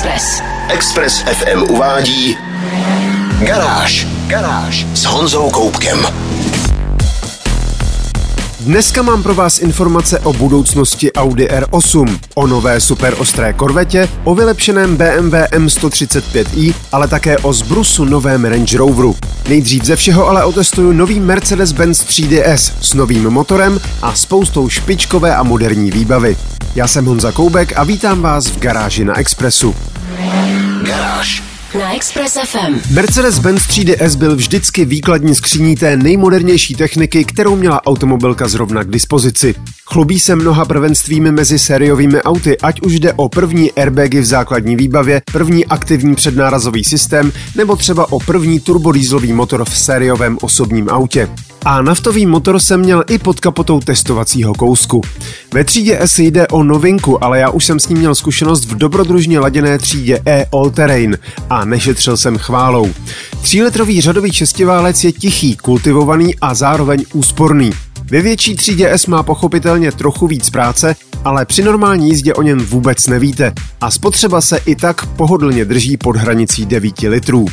Express. Express FM uvádí Garáž. Garáž s Honzou Koupkem. Dneska mám pro vás informace o budoucnosti Audi R8, o nové superostré korvetě, o vylepšeném BMW M135i, ale také o zbrusu novém Range Roveru. Nejdřív ze všeho ale otestuju nový Mercedes-Benz 3DS s novým motorem a spoustou špičkové a moderní výbavy. Já jsem Honza Koubek a vítám vás v garáži na Expressu. Garáž. Na Express FM. Mercedes-Benz 3DS byl vždycky výkladní skříní té nejmodernější techniky, kterou měla automobilka zrovna k dispozici. Chlubí se mnoha prvenstvími mezi sériovými auty, ať už jde o první airbagy v základní výbavě, první aktivní přednárazový systém nebo třeba o první turbodýzlový motor v sériovém osobním autě. A naftový motor jsem měl i pod kapotou testovacího kousku. Ve třídě S jde o novinku, ale já už jsem s ním měl zkušenost v dobrodružně laděné třídě E All Terrain a nešetřil jsem chválou. Tříletrový řadový šestiválec je tichý, kultivovaný a zároveň úsporný. Ve větší třídě S má pochopitelně trochu víc práce, ale při normální jízdě o něm vůbec nevíte a spotřeba se i tak pohodlně drží pod hranicí 9 litrů.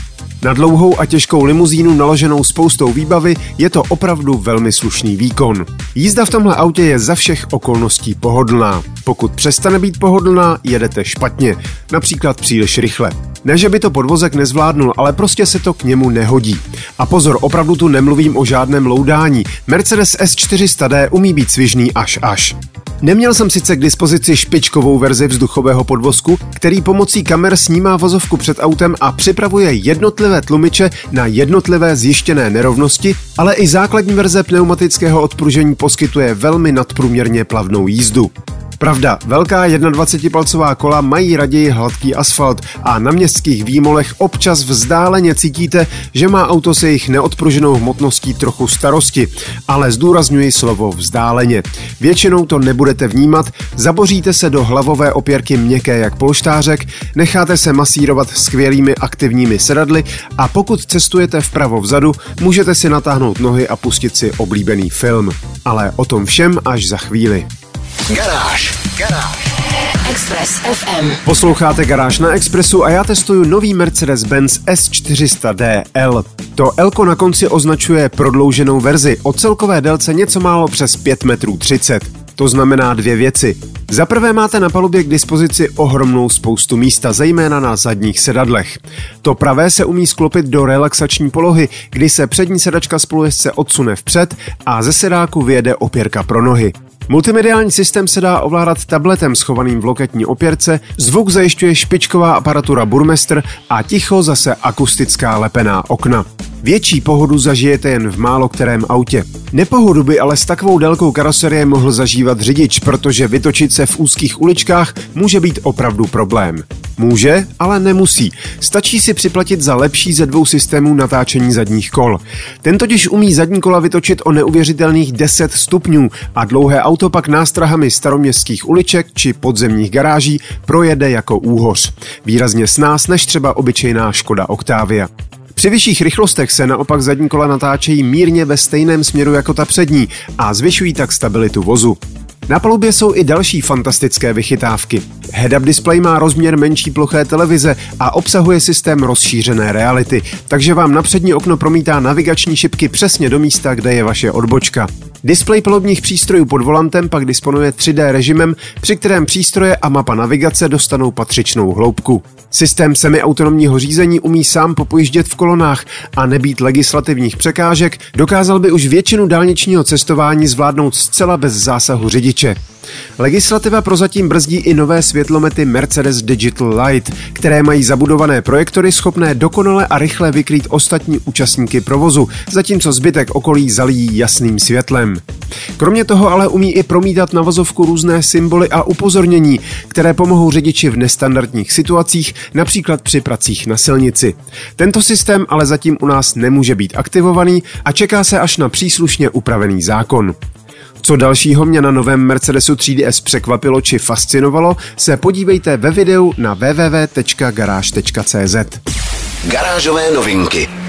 Na dlouhou a těžkou limuzínu naloženou spoustou výbavy je to opravdu velmi slušný výkon. Jízda v tomhle autě je za všech okolností pohodlná. Pokud přestane být pohodlná, jedete špatně, například příliš rychle. Ne, že by to podvozek nezvládnul, ale prostě se to k němu nehodí. A pozor, opravdu tu nemluvím o žádném loudání. Mercedes S400D umí být svižný až až. Neměl jsem sice k dispozici špičkovou verzi vzduchového podvozku, který pomocí kamer snímá vozovku před autem a připravuje jednotlivé tlumiče na jednotlivé zjištěné nerovnosti, ale i základní verze pneumatického odpružení poskytuje velmi nadprůměrně plavnou jízdu. Pravda, velká 21-palcová kola mají raději hladký asfalt a na městských výmolech občas vzdáleně cítíte, že má auto se jejich neodpruženou hmotností trochu starosti, ale zdůrazňuji slovo vzdáleně. Většinou to nebudete vnímat, zaboříte se do hlavové opěrky měkké jak polštářek, necháte se masírovat skvělými aktivními sedadly a pokud cestujete vpravo vzadu, můžete si natáhnout nohy a pustit si oblíbený film. Ale o tom všem až za chvíli. Garáž. Garáž. Express FM. Posloucháte Garáž na Expressu a já testuju nový Mercedes-Benz S400D L. To L na konci označuje prodlouženou verzi o celkové délce něco málo přes 5 metrů 30. To znamená dvě věci. Za prvé máte na palubě k dispozici ohromnou spoustu místa, zejména na zadních sedadlech. To pravé se umí sklopit do relaxační polohy, kdy se přední sedačka spolujezdce odsune vpřed a ze sedáku vyjede opěrka pro nohy. Multimediální systém se dá ovládat tabletem schovaným v loketní opěrce, zvuk zajišťuje špičková aparatura Burmester a ticho zase akustická lepená okna. Větší pohodu zažijete jen v málo kterém autě. Nepohodu by ale s takovou délkou karoserie mohl zažívat řidič, protože vytočit se v úzkých uličkách může být opravdu problém. Může, ale nemusí. Stačí si připlatit za lepší ze dvou systémů natáčení zadních kol. Ten totiž umí zadní kola vytočit o neuvěřitelných 10 stupňů a dlouhé auto pak nástrahami staroměstských uliček či podzemních garáží projede jako úhoř. Výrazně s nás než třeba obyčejná Škoda Octavia. Při vyšších rychlostech se naopak zadní kola natáčejí mírně ve stejném směru jako ta přední a zvyšují tak stabilitu vozu. Na palubě jsou i další fantastické vychytávky. Head-up display má rozměr menší ploché televize a obsahuje systém rozšířené reality, takže vám na přední okno promítá navigační šipky přesně do místa, kde je vaše odbočka. Displej palubních přístrojů pod volantem pak disponuje 3D režimem, při kterém přístroje a mapa navigace dostanou patřičnou hloubku. Systém semiautonomního řízení umí sám popojíždět v kolonách a nebýt legislativních překážek, dokázal by už většinu dálničního cestování zvládnout zcela bez zásahu řidiče. Legislativa prozatím brzdí i nové světlomety Mercedes Digital Light, které mají zabudované projektory schopné dokonale a rychle vykrýt ostatní účastníky provozu, zatímco zbytek okolí zalíjí jasným světlem. Kromě toho ale umí i promítat na vozovku různé symboly a upozornění, které pomohou řidiči v nestandardních situacích, například při pracích na silnici. Tento systém ale zatím u nás nemůže být aktivovaný a čeká se až na příslušně upravený zákon. Co dalšího mě na novém Mercedesu 3DS překvapilo či fascinovalo, se podívejte ve videu na www.garage.cz. Garážové novinky.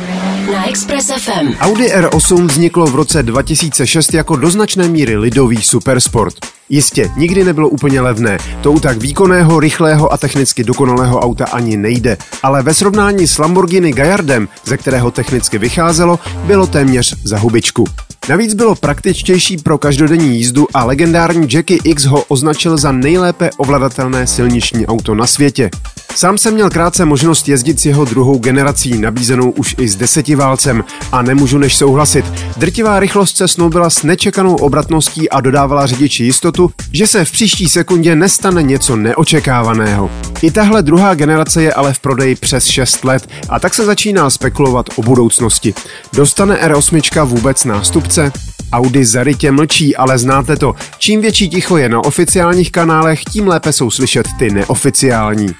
Na Express FM. Audi R8 vzniklo v roce 2006 jako do značné míry lidový supersport. Jistě, nikdy nebylo úplně levné. To u tak výkonného, rychlého a technicky dokonalého auta ani nejde. Ale ve srovnání s Lamborghini Gallardem, ze kterého technicky vycházelo, bylo téměř za hubičku. Navíc bylo praktičtější pro každodenní jízdu a legendární Jackie X ho označil za nejlépe ovladatelné silniční auto na světě. Sám jsem měl krátce možnost jezdit s jeho druhou generací, nabízenou už i s desetiválcem a nemůžu než souhlasit. Drtivá rychlost se snoubila s nečekanou obratností a dodávala řidiči jistotu, že se v příští sekundě nestane něco neočekávaného. I tahle druhá generace je ale v prodeji přes 6 let a tak se začíná spekulovat o budoucnosti. Dostane R8 vůbec nástupce? Audi zarytě mlčí, ale znáte to. Čím větší ticho je na oficiálních kanálech, tím lépe jsou slyšet ty neoficiální.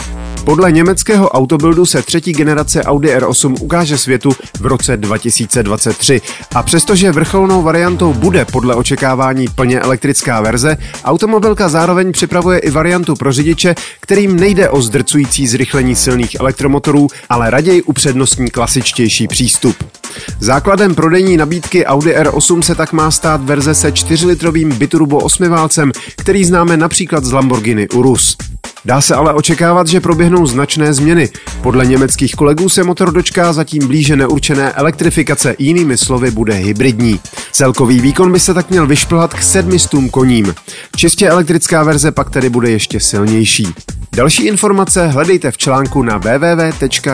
Podle německého autobildu se třetí generace Audi R8 ukáže světu v roce 2023. A přestože vrcholnou variantou bude podle očekávání plně elektrická verze, automobilka zároveň připravuje i variantu pro řidiče, kterým nejde o zdrcující zrychlení silných elektromotorů, ale raději upřednostní klasičtější přístup. Základem prodejní nabídky Audi R8 se tak má stát verze se 4-litrovým biturbo osmiválcem, který známe například z Lamborghini Urus. Dá se ale očekávat, že proběhnou značné změny. Podle německých kolegů se motor dočká zatím blíže neurčené elektrifikace, jinými slovy bude hybridní. Celkový výkon by se tak měl vyšplhat k 700 koním. Čistě elektrická verze pak tedy bude ještě silnější. Další informace hledejte v článku na www.garage.cz.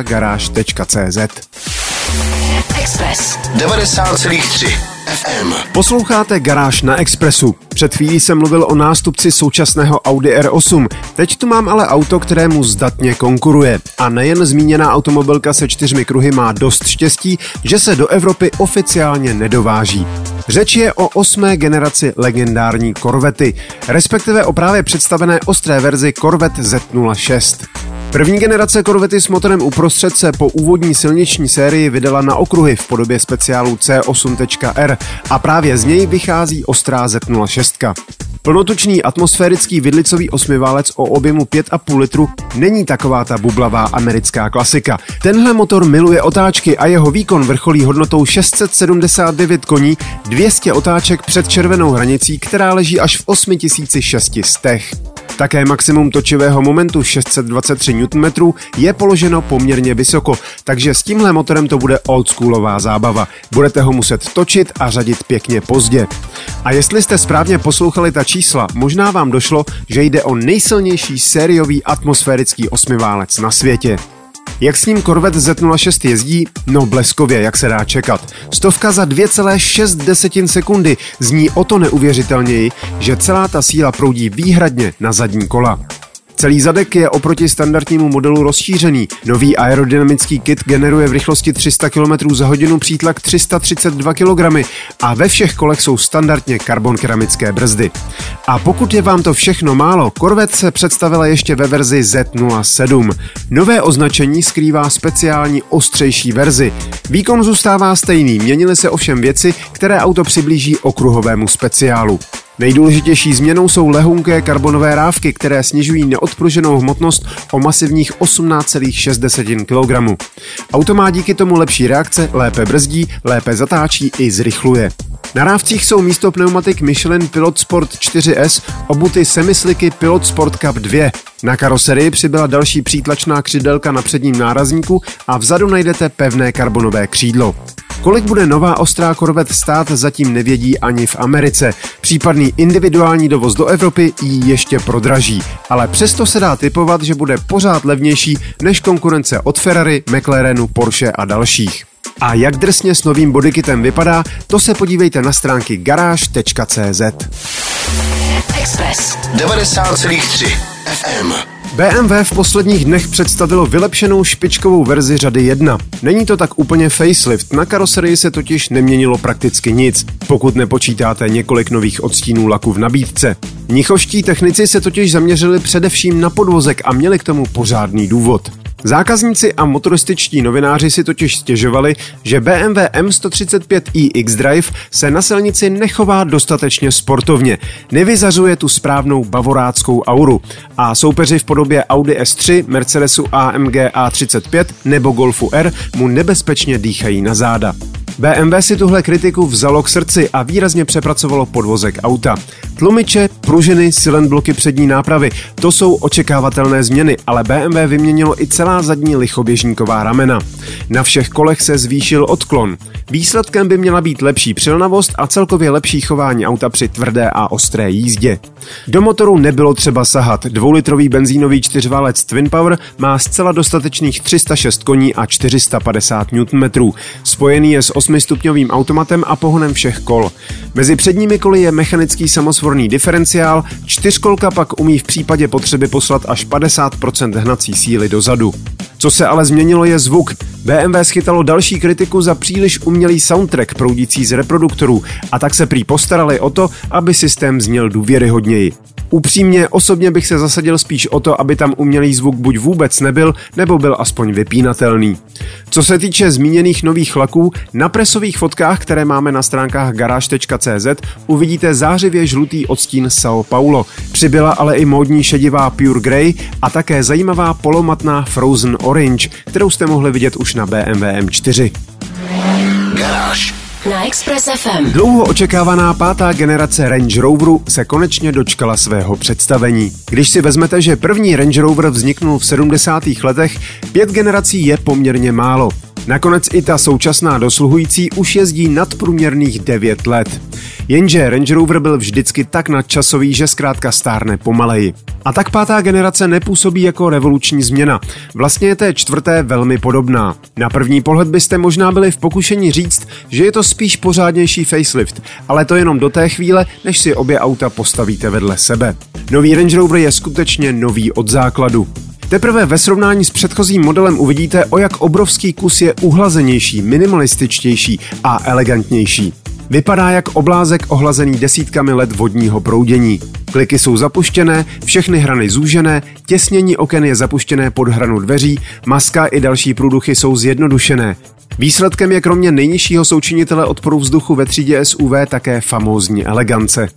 Express 90,3 FM. Posloucháte Garáž na Expressu. Před chvílí jsem mluvil o nástupci současného Audi R8. Teď tu mám ale auto, kterému zdatně konkuruje. A nejen zmíněná automobilka se čtyřmi kruhy má dost štěstí, že se do Evropy oficiálně nedováží. Řeč je o osmé generaci legendární korvety, respektive o právě představené ostré verzi Corvette Z06. První generace korvety s motorem uprostřed se po úvodní silniční sérii vydala na okruhy v podobě speciálu C8.R a právě z něj vychází ostrá Z06. Plnotučný atmosférický vidlicový osmiválec o objemu 5,5 litru není taková ta bublavá americká klasika. Tenhle motor miluje otáčky a jeho výkon vrcholí hodnotou 679 koní, 200 otáček před červenou hranicí, která leží až v 8600. Také maximum točivého momentu 623 Nm je položeno poměrně vysoko, takže s tímhle motorem to bude oldschoolová zábava. Budete ho muset točit a řadit pěkně pozdě. A jestli jste správně poslouchali ta čísla, možná vám došlo, že jde o nejsilnější sériový atmosférický osmiválec na světě. Jak s ním Corvette Z06 jezdí? No bleskově, jak se dá čekat. Stovka za 2,6 sekundy zní o to neuvěřitelněji, že celá ta síla proudí výhradně na zadní kola. Celý zadek je oproti standardnímu modelu rozšířený. Nový aerodynamický kit generuje v rychlosti 300 km za hodinu přítlak 332 kg a ve všech kolech jsou standardně karbon keramické brzdy. A pokud je vám to všechno málo, Corvette se představila ještě ve verzi Z07. Nové označení skrývá speciální ostřejší verzi. Výkon zůstává stejný, měnily se ovšem věci, které auto přiblíží okruhovému speciálu. Nejdůležitější změnou jsou lehunké karbonové rávky, které snižují neodpruženou hmotnost o masivních 18,6 kg. Auto má díky tomu lepší reakce, lépe brzdí, lépe zatáčí i zrychluje. Na rávcích jsou místo pneumatik Michelin Pilot Sport 4S obuty semisliky Pilot Sport Cup 2. Na karoserii přibyla další přítlačná křidelka na předním nárazníku a vzadu najdete pevné karbonové křídlo. Kolik bude nová ostrá Corvette stát, zatím nevědí ani v Americe. Případný individuální dovoz do Evropy ji ještě prodraží, ale přesto se dá typovat, že bude pořád levnější než konkurence od Ferrari, McLarenu, Porsche a dalších. A jak drsně s novým bodykitem vypadá, to se podívejte na stránky garáž.cz. Express 90,3 FM. BMW v posledních dnech představilo vylepšenou špičkovou verzi řady 1. Není to tak úplně facelift, na karoserii se totiž neměnilo prakticky nic, pokud nepočítáte několik nových odstínů laku v nabídce. Mnichovští technici se totiž zaměřili především na podvozek a měli k tomu pořádný důvod. Zákazníci a motorističtí novináři si totiž stěžovali, že BMW M135i X-Drive se na silnici nechová dostatečně sportovně, nevyzařuje tu správnou bavoráckou auru a soupeři v podobě Audi S3, Mercedesu AMG A35 nebo Golfu R mu nebezpečně dýchají na záda. BMW si tuhle kritiku vzalo k srdci a výrazně přepracovalo podvozek auta. Tlumiče, pružiny, silen bloky přední nápravy, to jsou očekávatelné změny, ale BMW vyměnilo i celá zadní lichoběžníková ramena. Na všech kolech se zvýšil odklon. Výsledkem by měla být lepší přilnavost a celkově lepší chování auta při tvrdé a ostré jízdě. Do motoru nebylo třeba sahat. Dvoulitrový benzínový čtyřválec Twin Power má zcela dostatečných 306 koní a 450 Nm. Spojený je s 8-stupňovým automatem a pohonem všech kol. Mezi předními koly je mechanický samosvorný diferenciál, čtyřkolka pak umí v případě potřeby poslat až 50% hnací síly dozadu. Co se ale změnilo je zvuk. BMW schytalo další kritiku za příliš umělý soundtrack proudící z reproduktorů a tak se prý postarali o to, aby systém zněl důvěryhodněji. Upřímně, osobně bych se zasadil spíš o to, aby tam umělý zvuk buď vůbec nebyl, nebo byl aspoň vypínatelný. Co se týče zmíněných nových laků, na presových fotkách, které máme na stránkách garáž.cz, uvidíte zářivě žlutý odstín Sao Paulo. Přibyla ale i módní šedivá Pure Grey a také zajímavá polomatná Frozen Orange, kterou jste mohli vidět už na BMW M4. Garáž. Na Express FM. Dlouho očekávaná pátá generace Range Roveru se konečně dočkala svého představení. Když si vezmete, že první Range Rover vzniknul v 70. letech, pět generací je poměrně málo. Nakonec i ta současná dosluhující už jezdí nadprůměrných 9 let. Jenže Range Rover byl vždycky tak nadčasový, že zkrátka stárne pomaleji. A tak pátá generace nepůsobí jako revoluční změna. Vlastně je té čtvrté velmi podobná. Na první pohled byste možná byli v pokušení říct, že je to spíš pořádnější facelift, ale to jenom do té chvíle, než si obě auta postavíte vedle sebe. Nový Range Rover je skutečně nový od základu. Teprve ve srovnání s předchozím modelem uvidíte, o jak obrovský kus je uhlazenější, minimalističtější a elegantnější. Vypadá jak oblázek ohlazený desítkami let vodního proudění. Kliky jsou zapuštěné, všechny hrany zúžené, těsnění oken je zapuštěné pod hranu dveří, maska i další průduchy jsou zjednodušené. Výsledkem je kromě nejnižšího součinitele odporu vzduchu ve třídě SUV také famózní elegance.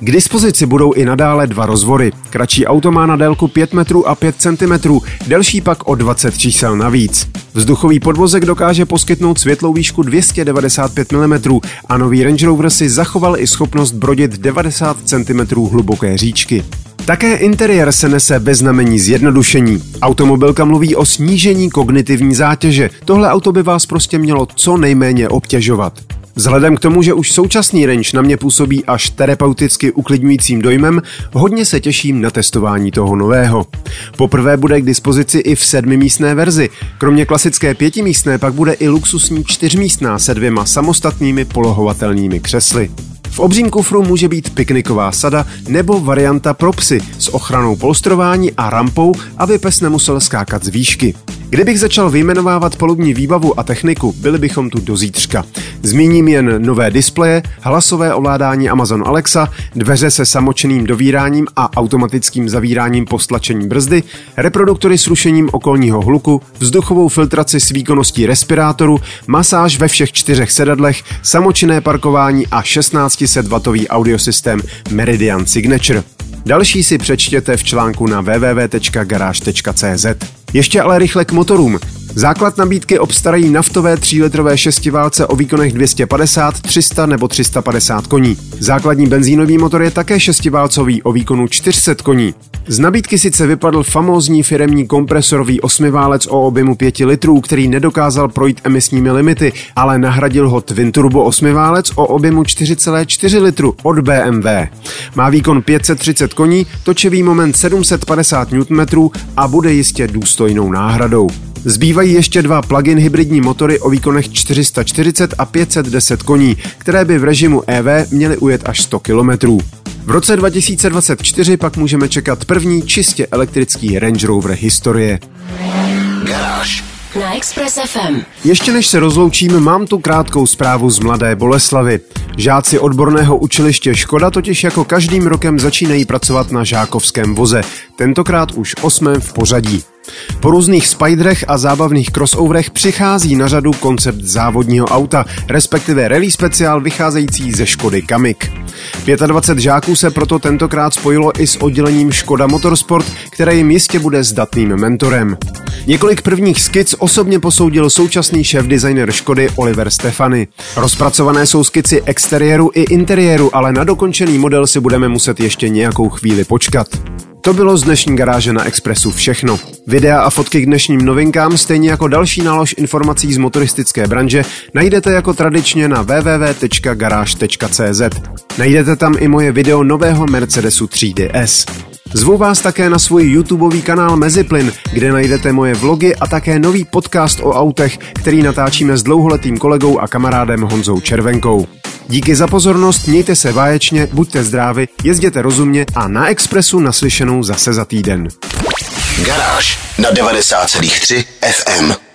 K dispozici budou i nadále dva rozvory. Kratší auto má na délku 5 metrů a 5 cm, delší pak o 20 čísel navíc. Vzduchový podvozek dokáže poskytnout světlou výšku 295 mm a nový Range Rover si zachoval i schopnost brodit 90 cm hluboké říčky. Také interiér se nese bez znamení zjednodušení. Automobilka mluví o snížení kognitivní zátěže. Tohle auto by vás prostě mělo co nejméně obtěžovat. Vzhledem k tomu, že už současný range na mě působí až terapeuticky uklidňujícím dojmem, hodně se těším na testování toho nového. Poprvé bude k dispozici i v sedmimístné verzi. Kromě klasické pětimístné pak bude i luxusní čtyřmístná se dvěma samostatnými polohovatelnými křesly. V obřím kufru může být pikniková sada nebo varianta pro psy s ochranou polstrování a rampou, aby pes nemusel skákat z výšky. Kdybych začal vyjmenovávat polubní výbavu a techniku, byli bychom tu do zítřka. Zmíním jen nové displeje, hlasové ovládání Amazon Alexa, dveře se samočeným dovíráním a automatickým zavíráním po stlačení brzdy, reproduktory s rušením okolního hluku, vzduchovou filtraci s výkonností respirátoru, masáž ve všech čtyřech sedadlech, samočinné parkování a 1600W audiosystém Meridian Signature. Další si přečtěte v článku na www.garage.cz. Ještě ale rychle k motorům. Základ nabídky obstarají naftové 3-litrové šestiválce o výkonech 250, 300 nebo 350 koní. Základní benzínový motor je také šestiválcový o výkonu 400 koní. Z nabídky sice vypadl famózní firemní kompresorový osmiválec o objemu 5 litrů, který nedokázal projít emisními limity, ale nahradil ho Twin Turbo osmiválec o objemu 4,4 litru od BMW. Má výkon 530 koní, točivý moment 750 Nm a bude jistě důstojnou náhradou. Zbývají ještě dva plug-in hybridní motory o výkonech 440 a 510 koní, které by v režimu EV měly ujet až 100 km. V roce 2024 pak můžeme čekat první čistě elektrický Range Rover historie. Na Express FM. Ještě než se rozloučím, mám tu krátkou zprávu z Mladé Boleslavy. Žáci odborného učiliště Škoda totiž jako každým rokem začínají pracovat na žákovském voze, tentokrát už osmém v pořadí. Po různých spiderech a zábavných crossoverech přichází na řadu koncept závodního auta, respektive rally speciál vycházející ze Škody Kamik. 25 žáků se proto tentokrát spojilo i s oddělením Škoda Motorsport, které jim jistě bude zdatným mentorem. Několik prvních skic osobně posoudil současný šéf designer Škody Oliver Stefany. Rozpracované jsou skici exteriéru i interiéru, ale na dokončený model si budeme muset ještě nějakou chvíli počkat. To bylo z dnešní garáže na Expressu všechno. Videa a fotky k dnešním novinkám, stejně jako další nálož informací z motoristické branže, najdete jako tradičně na www.garage.cz. Najdete tam i moje video nového Mercedesu 3DS. Zvu vás také na svůj YouTubeový kanál Meziplyn, kde najdete moje vlogy a také nový podcast o autech, který natáčíme s dlouholetým kolegou a kamarádem Honzou Červenkou. Díky za pozornost, mějte se báječně, buďte zdraví, jezděte rozumně a na Expressu naslyšenou zase za týden. Garáž na 90,3 FM.